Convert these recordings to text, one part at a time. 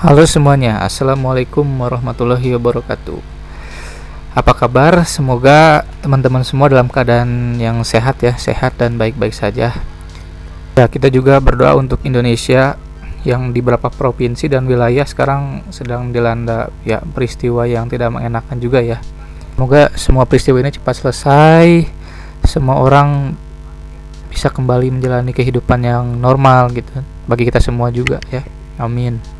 Halo semuanya, Assalamualaikum warahmatullahi wabarakatuh Apa kabar? Semoga teman-teman semua dalam keadaan yang sehat ya Sehat dan baik-baik saja Ya, kita juga berdoa untuk Indonesia yang di beberapa provinsi dan wilayah sekarang sedang dilanda ya peristiwa yang tidak mengenakan juga ya. Semoga semua peristiwa ini cepat selesai, semua orang bisa kembali menjalani kehidupan yang normal gitu bagi kita semua juga ya. Amin.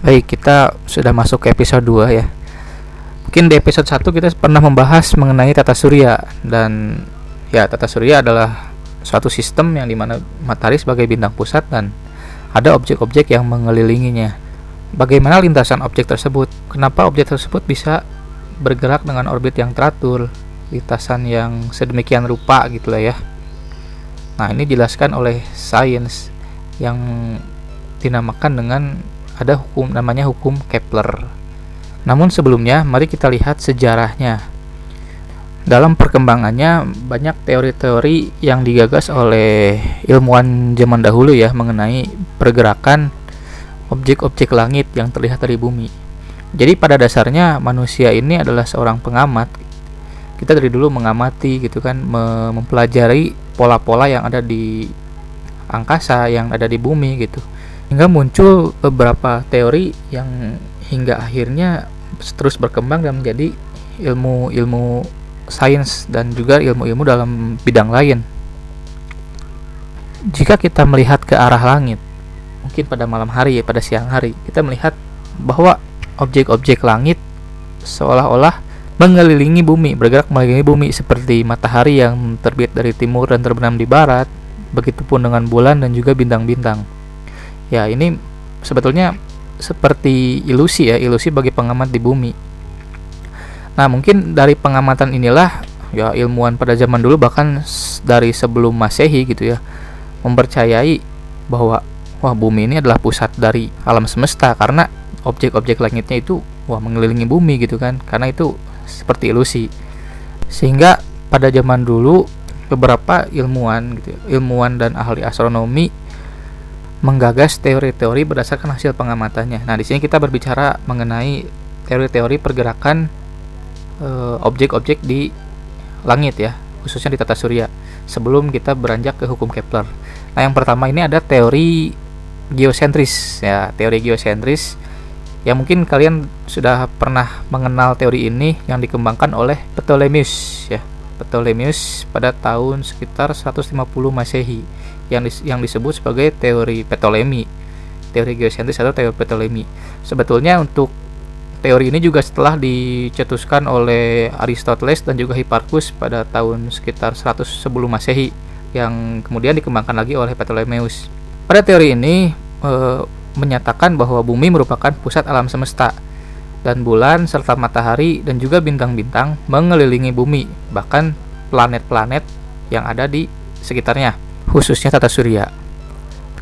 Baik, kita sudah masuk ke episode 2 ya. Mungkin di episode 1 kita pernah membahas mengenai tata surya dan ya tata surya adalah suatu sistem yang di mana matahari sebagai bintang pusat dan ada objek-objek yang mengelilinginya. Bagaimana lintasan objek tersebut? Kenapa objek tersebut bisa bergerak dengan orbit yang teratur, lintasan yang sedemikian rupa gitu lah ya. Nah, ini dijelaskan oleh sains yang dinamakan dengan ada hukum namanya hukum Kepler. Namun sebelumnya, mari kita lihat sejarahnya. Dalam perkembangannya banyak teori-teori yang digagas oleh ilmuwan zaman dahulu ya mengenai pergerakan objek-objek langit yang terlihat dari bumi. Jadi pada dasarnya manusia ini adalah seorang pengamat. Kita dari dulu mengamati gitu kan, mempelajari pola-pola yang ada di angkasa, yang ada di bumi gitu hingga muncul beberapa teori yang hingga akhirnya terus berkembang dan menjadi ilmu-ilmu sains dan juga ilmu-ilmu dalam bidang lain. Jika kita melihat ke arah langit, mungkin pada malam hari ya, pada siang hari, kita melihat bahwa objek-objek langit seolah-olah mengelilingi bumi, bergerak mengelilingi bumi seperti matahari yang terbit dari timur dan terbenam di barat, begitupun dengan bulan dan juga bintang-bintang ya ini sebetulnya seperti ilusi ya ilusi bagi pengamat di bumi. Nah mungkin dari pengamatan inilah ya ilmuwan pada zaman dulu bahkan dari sebelum masehi gitu ya mempercayai bahwa wah bumi ini adalah pusat dari alam semesta karena objek-objek langitnya itu wah mengelilingi bumi gitu kan karena itu seperti ilusi. Sehingga pada zaman dulu beberapa ilmuwan gitu ya, ilmuwan dan ahli astronomi menggagas teori-teori berdasarkan hasil pengamatannya. Nah, di sini kita berbicara mengenai teori-teori pergerakan eh, objek-objek di langit ya, khususnya di tata surya. Sebelum kita beranjak ke hukum Kepler. Nah, yang pertama ini ada teori geosentris ya, teori geosentris yang mungkin kalian sudah pernah mengenal teori ini yang dikembangkan oleh Ptolemeus ya. Ptolemeus pada tahun sekitar 150 Masehi yang dis, yang disebut sebagai teori Ptolemy, teori geosentris atau teori Ptolemy. Sebetulnya untuk teori ini juga setelah dicetuskan oleh Aristoteles dan juga Hipparchus pada tahun sekitar 100 sebelum Masehi yang kemudian dikembangkan lagi oleh Ptolemeus. Pada teori ini e, menyatakan bahwa bumi merupakan pusat alam semesta dan bulan serta matahari dan juga bintang-bintang mengelilingi bumi, bahkan planet-planet yang ada di sekitarnya khususnya tata surya.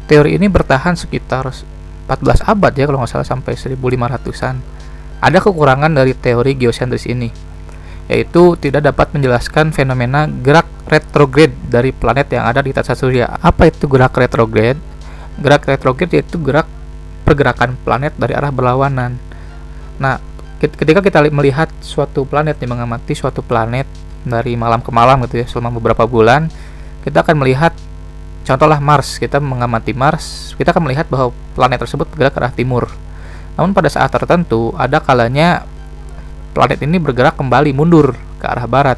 Teori ini bertahan sekitar 14 abad ya kalau nggak salah sampai 1500-an. Ada kekurangan dari teori geosentris ini, yaitu tidak dapat menjelaskan fenomena gerak retrograde dari planet yang ada di tata surya. Apa itu gerak retrograde? Gerak retrograde yaitu gerak pergerakan planet dari arah berlawanan. Nah, ketika kita melihat suatu planet mengamati suatu planet dari malam ke malam gitu ya selama beberapa bulan, kita akan melihat Contohlah Mars, kita mengamati Mars, kita akan melihat bahwa planet tersebut bergerak ke arah timur. Namun pada saat tertentu, ada kalanya planet ini bergerak kembali mundur ke arah barat.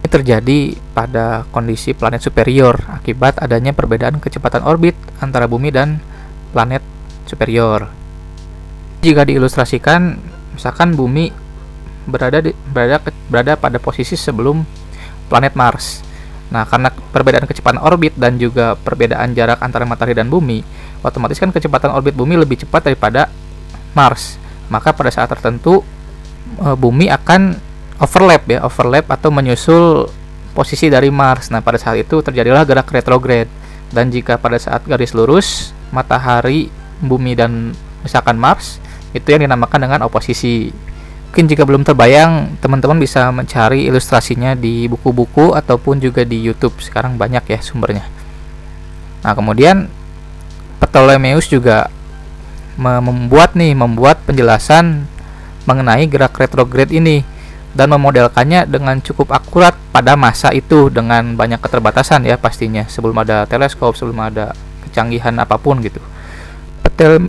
Ini terjadi pada kondisi planet superior akibat adanya perbedaan kecepatan orbit antara bumi dan planet superior. Jika diilustrasikan, misalkan bumi berada di, berada berada pada posisi sebelum planet Mars Nah, karena perbedaan kecepatan orbit dan juga perbedaan jarak antara matahari dan bumi, otomatis kan kecepatan orbit bumi lebih cepat daripada Mars. Maka pada saat tertentu e, bumi akan overlap ya, overlap atau menyusul posisi dari Mars. Nah, pada saat itu terjadilah gerak retrograde. Dan jika pada saat garis lurus matahari, bumi dan misalkan Mars itu yang dinamakan dengan oposisi mungkin jika belum terbayang teman-teman bisa mencari ilustrasinya di buku-buku ataupun juga di YouTube sekarang banyak ya sumbernya nah kemudian Ptolemeus juga membuat nih membuat penjelasan mengenai gerak retrograde ini dan memodelkannya dengan cukup akurat pada masa itu dengan banyak keterbatasan ya pastinya sebelum ada teleskop sebelum ada kecanggihan apa pun gitu.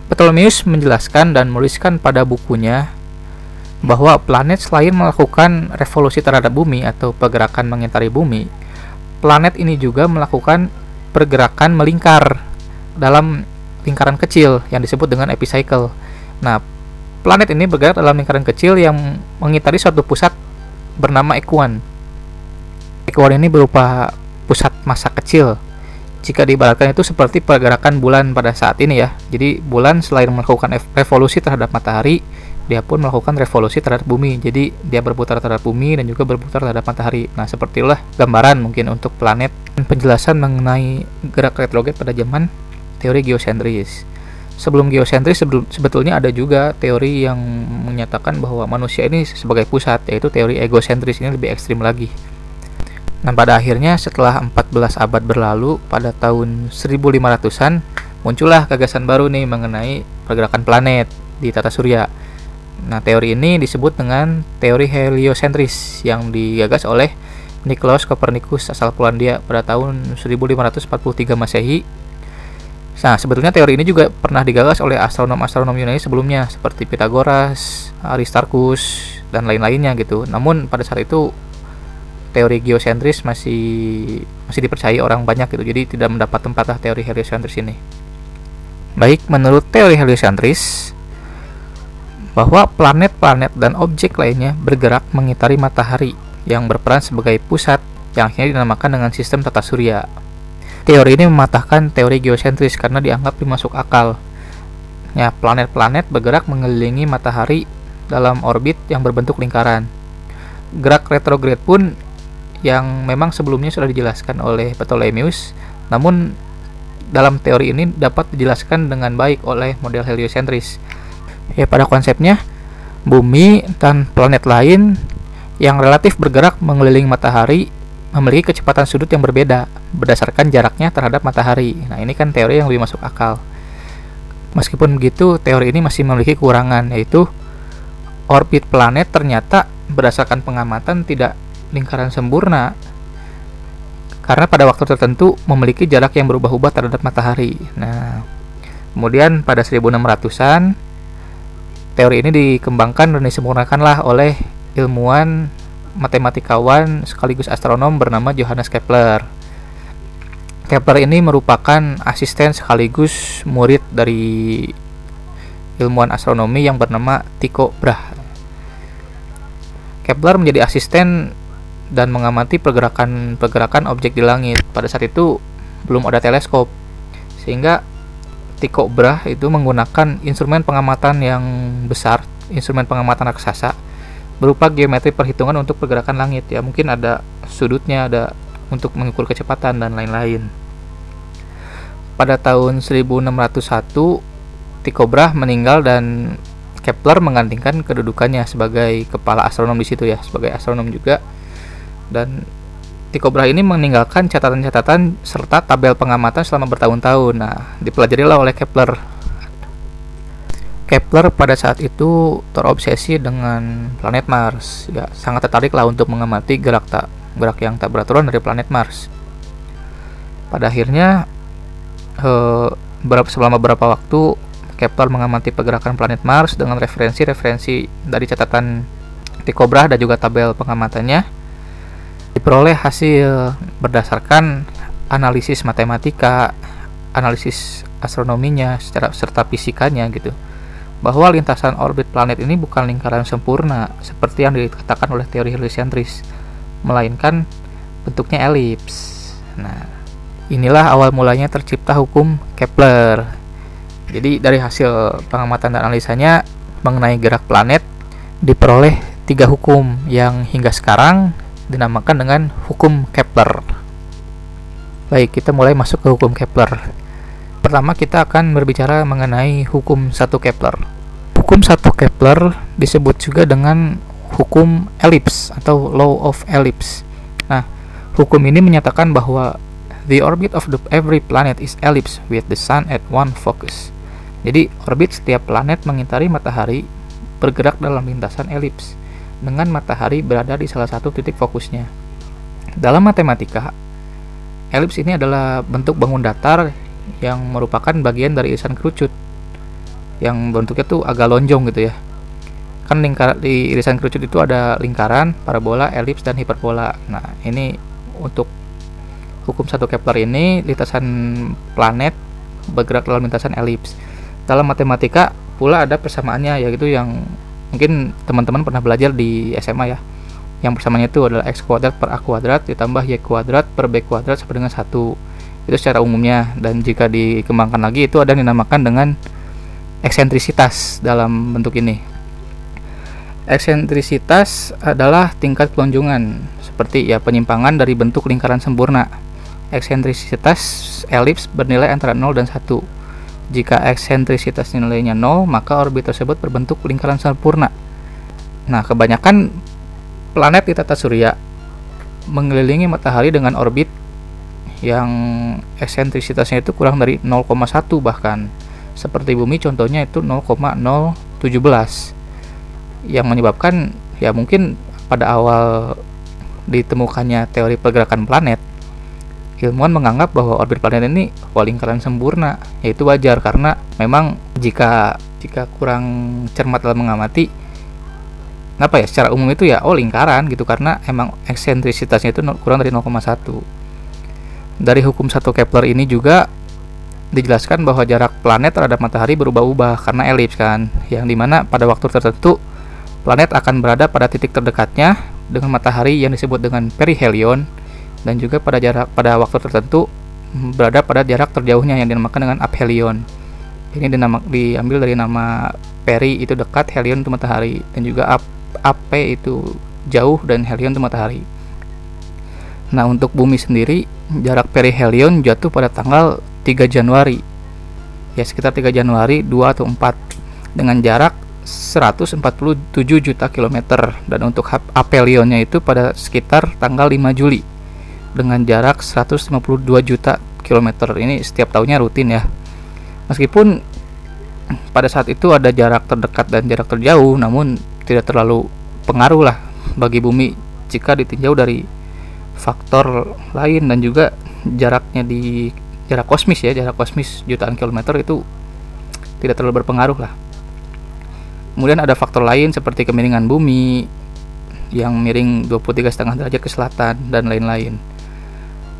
Ptolemeus menjelaskan dan menuliskan pada bukunya bahwa planet selain melakukan revolusi terhadap bumi atau pergerakan mengitari bumi, planet ini juga melakukan pergerakan melingkar dalam lingkaran kecil yang disebut dengan epicycle. Nah, planet ini bergerak dalam lingkaran kecil yang mengitari suatu pusat bernama ekuan. Ekuan ini berupa pusat massa kecil. Jika diibaratkan itu seperti pergerakan bulan pada saat ini ya. Jadi bulan selain melakukan revolusi terhadap matahari, dia pun melakukan revolusi terhadap bumi. Jadi dia berputar terhadap bumi dan juga berputar terhadap matahari. Nah, seperti itulah gambaran mungkin untuk planet dan penjelasan mengenai gerak retrograde pada zaman teori geosentris. Sebelum geosentris sebetulnya ada juga teori yang menyatakan bahwa manusia ini sebagai pusat, yaitu teori egosentris ini lebih ekstrim lagi. Nah, pada akhirnya setelah 14 abad berlalu, pada tahun 1500-an muncullah gagasan baru nih mengenai pergerakan planet di tata surya Nah, teori ini disebut dengan teori heliosentris yang digagas oleh Nicolaus Copernicus asal Polandia pada tahun 1543 Masehi. Nah, sebetulnya teori ini juga pernah digagas oleh astronom-astronom Yunani sebelumnya seperti Pythagoras, Aristarchus, dan lain-lainnya gitu. Namun pada saat itu teori geosentris masih masih dipercayai orang banyak gitu. Jadi tidak mendapat tempat lah teori heliosentris ini. Baik, menurut teori heliosentris, bahwa planet-planet dan objek lainnya bergerak mengitari matahari yang berperan sebagai pusat yang akhirnya dinamakan dengan sistem tata surya. Teori ini mematahkan teori geosentris karena dianggap dimasuk akal. Ya, planet-planet bergerak mengelilingi matahari dalam orbit yang berbentuk lingkaran. Gerak retrograde pun yang memang sebelumnya sudah dijelaskan oleh Ptolemeus, namun dalam teori ini dapat dijelaskan dengan baik oleh model heliosentris Ya pada konsepnya bumi dan planet lain yang relatif bergerak mengelilingi matahari memiliki kecepatan sudut yang berbeda berdasarkan jaraknya terhadap matahari. Nah, ini kan teori yang lebih masuk akal. Meskipun begitu, teori ini masih memiliki kekurangan yaitu orbit planet ternyata berdasarkan pengamatan tidak lingkaran sempurna karena pada waktu tertentu memiliki jarak yang berubah-ubah terhadap matahari. Nah, kemudian pada 1600-an Teori ini dikembangkan dan disempurnakanlah oleh ilmuwan matematikawan sekaligus astronom bernama Johannes Kepler. Kepler ini merupakan asisten sekaligus murid dari ilmuwan astronomi yang bernama Tycho Brahe. Kepler menjadi asisten dan mengamati pergerakan-pergerakan objek di langit. Pada saat itu belum ada teleskop, sehingga Tycho Brahe itu menggunakan instrumen pengamatan yang besar, instrumen pengamatan raksasa berupa geometri perhitungan untuk pergerakan langit. Ya mungkin ada sudutnya ada untuk mengukur kecepatan dan lain-lain. Pada tahun 1601 Tycho Brahe meninggal dan Kepler menggantikan kedudukannya sebagai kepala astronom di situ ya sebagai astronom juga. Dan Tycho Brahe ini meninggalkan catatan-catatan serta tabel pengamatan selama bertahun-tahun. Nah, dipelajarilah oleh Kepler. Kepler pada saat itu terobsesi dengan planet Mars. Ya, sangat tertarik lah untuk mengamati gerak tak gerak yang tak beraturan dari planet Mars. Pada akhirnya, eh, berapa selama beberapa waktu Kepler mengamati pergerakan planet Mars dengan referensi-referensi dari catatan Tycho Brahe dan juga tabel pengamatannya diperoleh hasil berdasarkan analisis matematika, analisis astronominya secara serta fisikanya gitu. Bahwa lintasan orbit planet ini bukan lingkaran sempurna seperti yang dikatakan oleh teori heliocentris, melainkan bentuknya elips. Nah, inilah awal mulanya tercipta hukum Kepler. Jadi dari hasil pengamatan dan analisanya mengenai gerak planet diperoleh tiga hukum yang hingga sekarang dinamakan dengan hukum Kepler. Baik, kita mulai masuk ke hukum Kepler. Pertama kita akan berbicara mengenai hukum satu Kepler. Hukum satu Kepler disebut juga dengan hukum elips atau law of ellipse. Nah, hukum ini menyatakan bahwa the orbit of the every planet is ellipse with the sun at one focus. Jadi orbit setiap planet mengitari matahari bergerak dalam lintasan elips dengan matahari berada di salah satu titik fokusnya. Dalam matematika, elips ini adalah bentuk bangun datar yang merupakan bagian dari irisan kerucut yang bentuknya tuh agak lonjong gitu ya kan lingkar di irisan kerucut itu ada lingkaran, parabola, elips dan hiperbola. Nah, ini untuk hukum satu Kepler ini lintasan planet bergerak dalam lintasan elips. Dalam matematika pula ada persamaannya yaitu yang mungkin teman-teman pernah belajar di SMA ya. Yang persamaannya itu adalah x kuadrat per a kuadrat ditambah y kuadrat per b kuadrat sama dengan satu. Itu secara umumnya dan jika dikembangkan lagi itu ada yang dinamakan dengan eksentrisitas dalam bentuk ini. Eksentrisitas adalah tingkat pelonjongan, seperti ya penyimpangan dari bentuk lingkaran sempurna. Eksentrisitas elips bernilai antara 0 dan 1. Jika eksentrisitas nilainya 0, maka orbit tersebut berbentuk lingkaran sempurna. Nah, kebanyakan planet di tata surya mengelilingi matahari dengan orbit yang eksentrisitasnya itu kurang dari 0,1 bahkan. Seperti bumi contohnya itu 0,017 yang menyebabkan ya mungkin pada awal ditemukannya teori pergerakan planet ilmuwan menganggap bahwa orbit planet ini lingkaran sempurna yaitu wajar karena memang jika jika kurang cermat dalam mengamati apa ya secara umum itu ya oh lingkaran gitu karena emang eksentrisitasnya itu kurang dari 0,1 dari hukum satu Kepler ini juga dijelaskan bahwa jarak planet terhadap matahari berubah-ubah karena elips kan yang di mana pada waktu tertentu Planet akan berada pada titik terdekatnya dengan matahari yang disebut dengan perihelion dan juga pada jarak pada waktu tertentu berada pada jarak terjauhnya yang dinamakan dengan aphelion. Ini dinama, diambil dari nama peri itu dekat, helion itu matahari dan juga ap, ape itu jauh dan helion itu matahari. Nah, untuk bumi sendiri jarak perihelion jatuh pada tanggal 3 Januari. Ya, sekitar 3 Januari 2 atau 4 dengan jarak 147 juta kilometer dan untuk apelionnya itu pada sekitar tanggal 5 Juli dengan jarak 152 juta kilometer. Ini setiap tahunnya rutin ya. Meskipun pada saat itu ada jarak terdekat dan jarak terjauh namun tidak terlalu pengaruh lah bagi bumi jika ditinjau dari faktor lain dan juga jaraknya di jarak kosmis ya jarak kosmis jutaan kilometer itu tidak terlalu berpengaruh lah. Kemudian ada faktor lain seperti kemiringan bumi yang miring 23,5 derajat ke selatan dan lain-lain.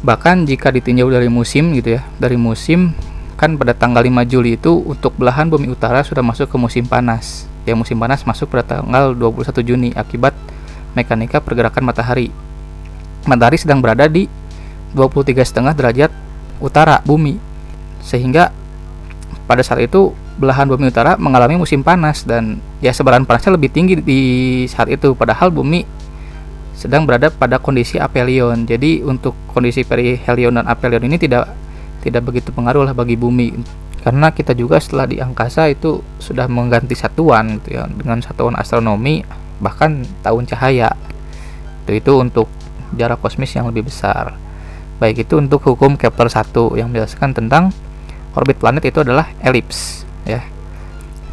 Bahkan jika ditinjau dari musim gitu ya, dari musim kan pada tanggal 5 Juli itu untuk belahan bumi utara sudah masuk ke musim panas. Ya musim panas masuk pada tanggal 21 Juni akibat mekanika pergerakan matahari. Matahari sedang berada di 23,5 derajat utara bumi. Sehingga pada saat itu belahan bumi utara mengalami musim panas dan ya sebaran panasnya lebih tinggi di saat itu padahal bumi sedang berada pada kondisi aphelion. Jadi untuk kondisi perihelion dan aphelion ini tidak tidak begitu pengaruh lah bagi bumi karena kita juga setelah di angkasa itu sudah mengganti satuan gitu ya dengan satuan astronomi bahkan tahun cahaya. Itu itu untuk jarak kosmis yang lebih besar. Baik itu untuk hukum Kepler 1 yang menjelaskan tentang orbit planet itu adalah elips ya.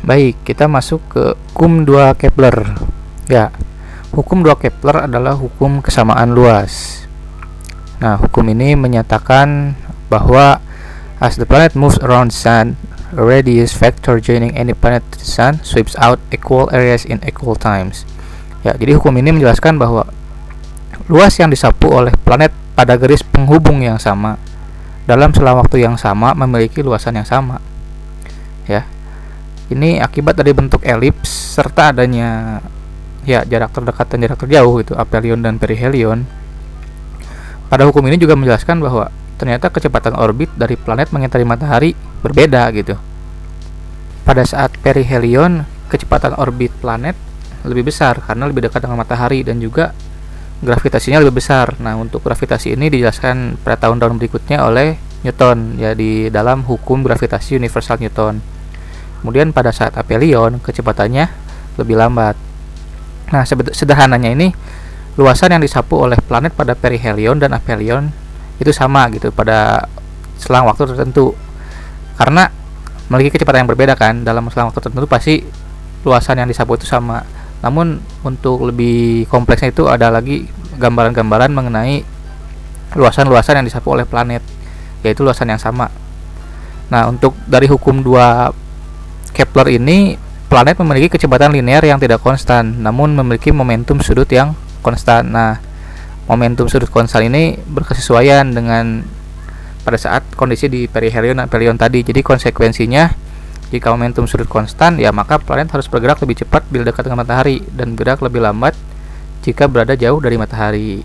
Baik, kita masuk ke hukum 2 Kepler. Ya. Hukum 2 Kepler adalah hukum kesamaan luas. Nah, hukum ini menyatakan bahwa as the planet moves around sun, a radius vector joining any planet to the sun sweeps out equal areas in equal times. Ya, jadi hukum ini menjelaskan bahwa luas yang disapu oleh planet pada garis penghubung yang sama dalam selang waktu yang sama memiliki luasan yang sama ya ini akibat dari bentuk elips serta adanya ya jarak terdekat dan jarak terjauh itu aphelion dan perihelion pada hukum ini juga menjelaskan bahwa ternyata kecepatan orbit dari planet mengitari matahari berbeda gitu pada saat perihelion kecepatan orbit planet lebih besar karena lebih dekat dengan matahari dan juga gravitasinya lebih besar. Nah, untuk gravitasi ini dijelaskan pada tahun-tahun berikutnya oleh Newton ya di dalam hukum gravitasi universal Newton. Kemudian pada saat aphelion kecepatannya lebih lambat. Nah, sederhananya ini luasan yang disapu oleh planet pada perihelion dan aphelion itu sama gitu pada selang waktu tertentu. Karena memiliki kecepatan yang berbeda kan dalam selang waktu tertentu pasti luasan yang disapu itu sama namun untuk lebih kompleksnya itu ada lagi gambaran-gambaran mengenai luasan-luasan yang disapu oleh planet yaitu luasan yang sama nah untuk dari hukum dua Kepler ini planet memiliki kecepatan linear yang tidak konstan namun memiliki momentum sudut yang konstan nah momentum sudut konstan ini berkesesuaian dengan pada saat kondisi di perihelion dan perion tadi. Jadi konsekuensinya jika momentum sudut konstan ya maka planet harus bergerak lebih cepat bila dekat dengan matahari dan bergerak lebih lambat jika berada jauh dari matahari.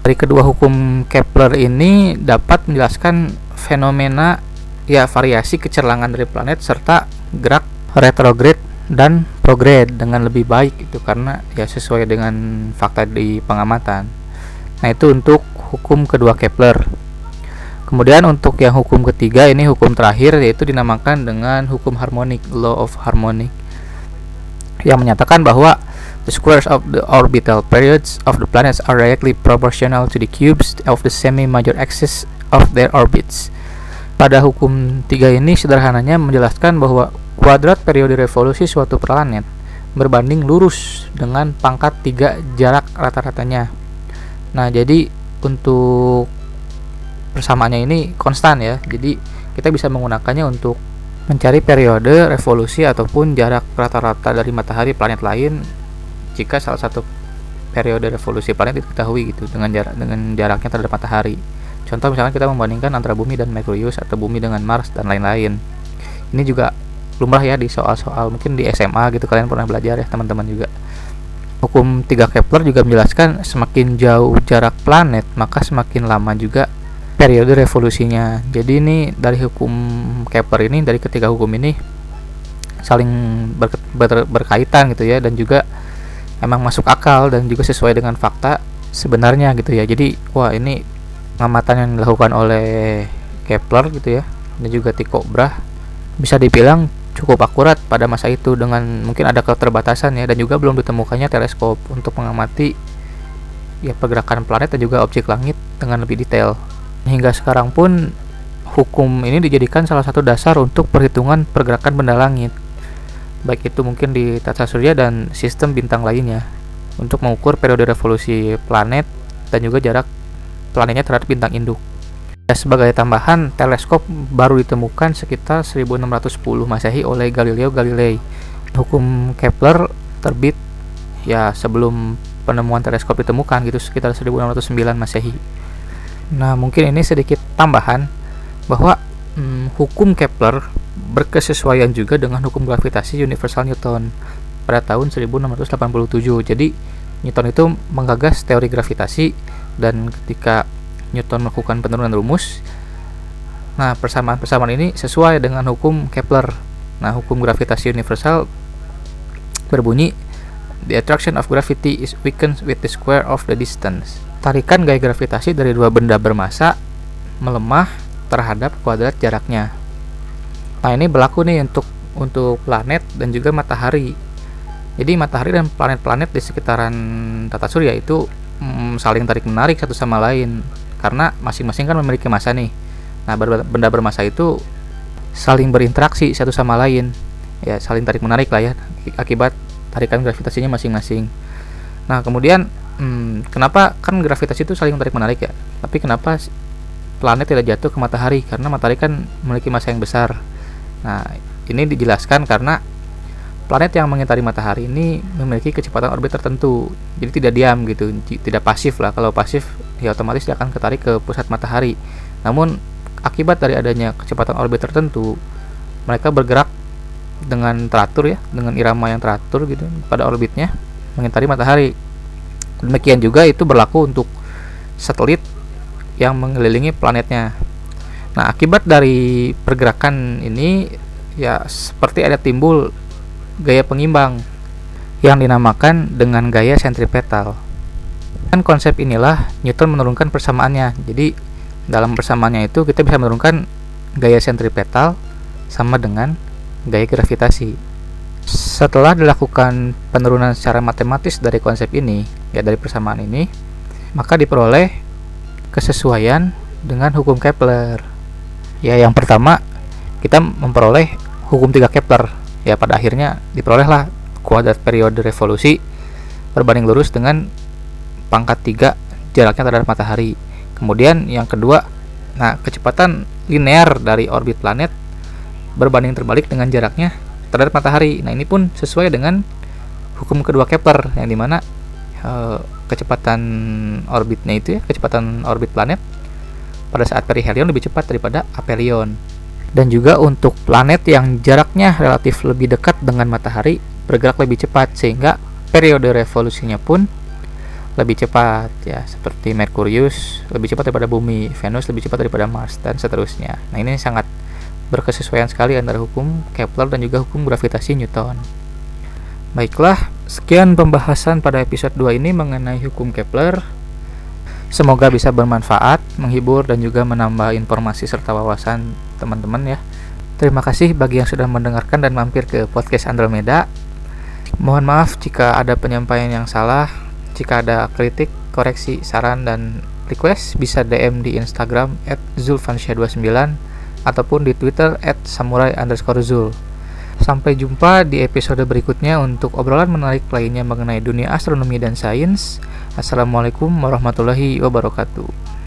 Dari kedua hukum Kepler ini dapat menjelaskan fenomena ya variasi kecerlangan dari planet serta gerak retrograde dan prograde dengan lebih baik itu karena ya sesuai dengan fakta di pengamatan. Nah, itu untuk hukum kedua Kepler. Kemudian untuk yang hukum ketiga ini hukum terakhir yaitu dinamakan dengan hukum harmonik, law of harmonic. Yang menyatakan bahwa the squares of the orbital periods of the planets are directly proportional to the cubes of the semi-major axis of their orbits. Pada hukum tiga ini sederhananya menjelaskan bahwa kuadrat periode revolusi suatu planet berbanding lurus dengan pangkat tiga jarak rata-ratanya. Nah, jadi untuk persamaannya ini konstan ya. Jadi kita bisa menggunakannya untuk mencari periode revolusi ataupun jarak rata-rata dari matahari planet lain jika salah satu periode revolusi planet diketahui gitu dengan jarak dengan jaraknya terhadap matahari. Contoh misalnya kita membandingkan antara bumi dan Merkurius atau bumi dengan Mars dan lain-lain. Ini juga lumrah ya di soal-soal mungkin di SMA gitu kalian pernah belajar ya teman-teman juga hukum 3 Kepler juga menjelaskan semakin jauh jarak planet maka semakin lama juga periode revolusinya. Jadi ini dari hukum Kepler ini dari ketiga hukum ini saling ber, ber, berkaitan gitu ya dan juga emang masuk akal dan juga sesuai dengan fakta sebenarnya gitu ya. Jadi wah ini pengamatan yang dilakukan oleh Kepler gitu ya dan juga Tycho Brahe bisa dibilang cukup akurat pada masa itu dengan mungkin ada keterbatasan ya dan juga belum ditemukannya teleskop untuk mengamati ya pergerakan planet dan juga objek langit dengan lebih detail. Hingga sekarang pun hukum ini dijadikan salah satu dasar untuk perhitungan pergerakan benda langit. Baik itu mungkin di tata surya dan sistem bintang lainnya untuk mengukur periode revolusi planet dan juga jarak planetnya terhadap bintang induk. Ya, sebagai tambahan, teleskop baru ditemukan sekitar 1610 Masehi oleh Galileo Galilei. Hukum Kepler terbit ya sebelum penemuan teleskop ditemukan gitu sekitar 1609 Masehi. Nah, mungkin ini sedikit tambahan bahwa hmm, hukum Kepler berkesesuaian juga dengan hukum gravitasi universal Newton pada tahun 1687. Jadi, Newton itu menggagas teori gravitasi dan ketika Newton melakukan penurunan rumus, nah persamaan-persamaan ini sesuai dengan hukum Kepler. Nah, hukum gravitasi universal berbunyi The attraction of gravity is weakened with the square of the distance tarikan gaya gravitasi dari dua benda bermasa melemah terhadap kuadrat jaraknya. Nah, ini berlaku nih untuk untuk planet dan juga matahari. Jadi matahari dan planet-planet di sekitaran tata surya itu mm, saling tarik menarik satu sama lain karena masing-masing kan memiliki massa nih. Nah, benda bermasa itu saling berinteraksi satu sama lain. Ya, saling tarik menarik lah ya akibat tarikan gravitasinya masing-masing. Nah, kemudian hmm, kenapa kan gravitasi itu saling tarik menarik ya tapi kenapa planet tidak jatuh ke matahari karena matahari kan memiliki massa yang besar nah ini dijelaskan karena planet yang mengitari matahari ini memiliki kecepatan orbit tertentu. Jadi tidak diam gitu tidak pasif lah. Kalau pasif ya otomatis dia akan ketarik ke pusat matahari. Namun akibat dari adanya kecepatan orbit tertentu mereka bergerak dengan teratur ya dengan irama yang teratur gitu pada orbitnya mengitari matahari. Demikian juga itu berlaku untuk satelit yang mengelilingi planetnya. Nah, akibat dari pergerakan ini ya seperti ada timbul gaya pengimbang yang dinamakan dengan gaya sentripetal. Dan konsep inilah Newton menurunkan persamaannya. Jadi dalam persamaannya itu kita bisa menurunkan gaya sentripetal sama dengan gaya gravitasi. Setelah dilakukan penurunan secara matematis dari konsep ini, ya dari persamaan ini, maka diperoleh kesesuaian dengan hukum Kepler. Ya, yang pertama, kita memperoleh hukum tiga Kepler ya pada akhirnya diperolehlah kuadrat periode revolusi berbanding lurus dengan pangkat tiga jaraknya terhadap matahari. Kemudian yang kedua nah kecepatan linear dari orbit planet berbanding terbalik dengan jaraknya terhadap matahari. Nah ini pun sesuai dengan hukum kedua Kepler yang di mana e, kecepatan orbitnya itu ya kecepatan orbit planet pada saat perihelion lebih cepat daripada apelion dan juga untuk planet yang jaraknya relatif lebih dekat dengan matahari bergerak lebih cepat sehingga periode revolusinya pun lebih cepat ya seperti Merkurius lebih cepat daripada bumi, Venus lebih cepat daripada Mars dan seterusnya. Nah, ini sangat berkesesuaian sekali antara hukum Kepler dan juga hukum gravitasi Newton. Baiklah, sekian pembahasan pada episode 2 ini mengenai hukum Kepler. Semoga bisa bermanfaat, menghibur, dan juga menambah informasi serta wawasan teman-teman ya. Terima kasih bagi yang sudah mendengarkan dan mampir ke podcast Andromeda. Mohon maaf jika ada penyampaian yang salah. Jika ada kritik, koreksi, saran, dan request, bisa DM di Instagram at zulfansya29 ataupun di Twitter at samurai underscore zul. Sampai jumpa di episode berikutnya untuk obrolan menarik lainnya mengenai dunia astronomi dan sains. Assalamualaikum warahmatullahi wabarakatuh.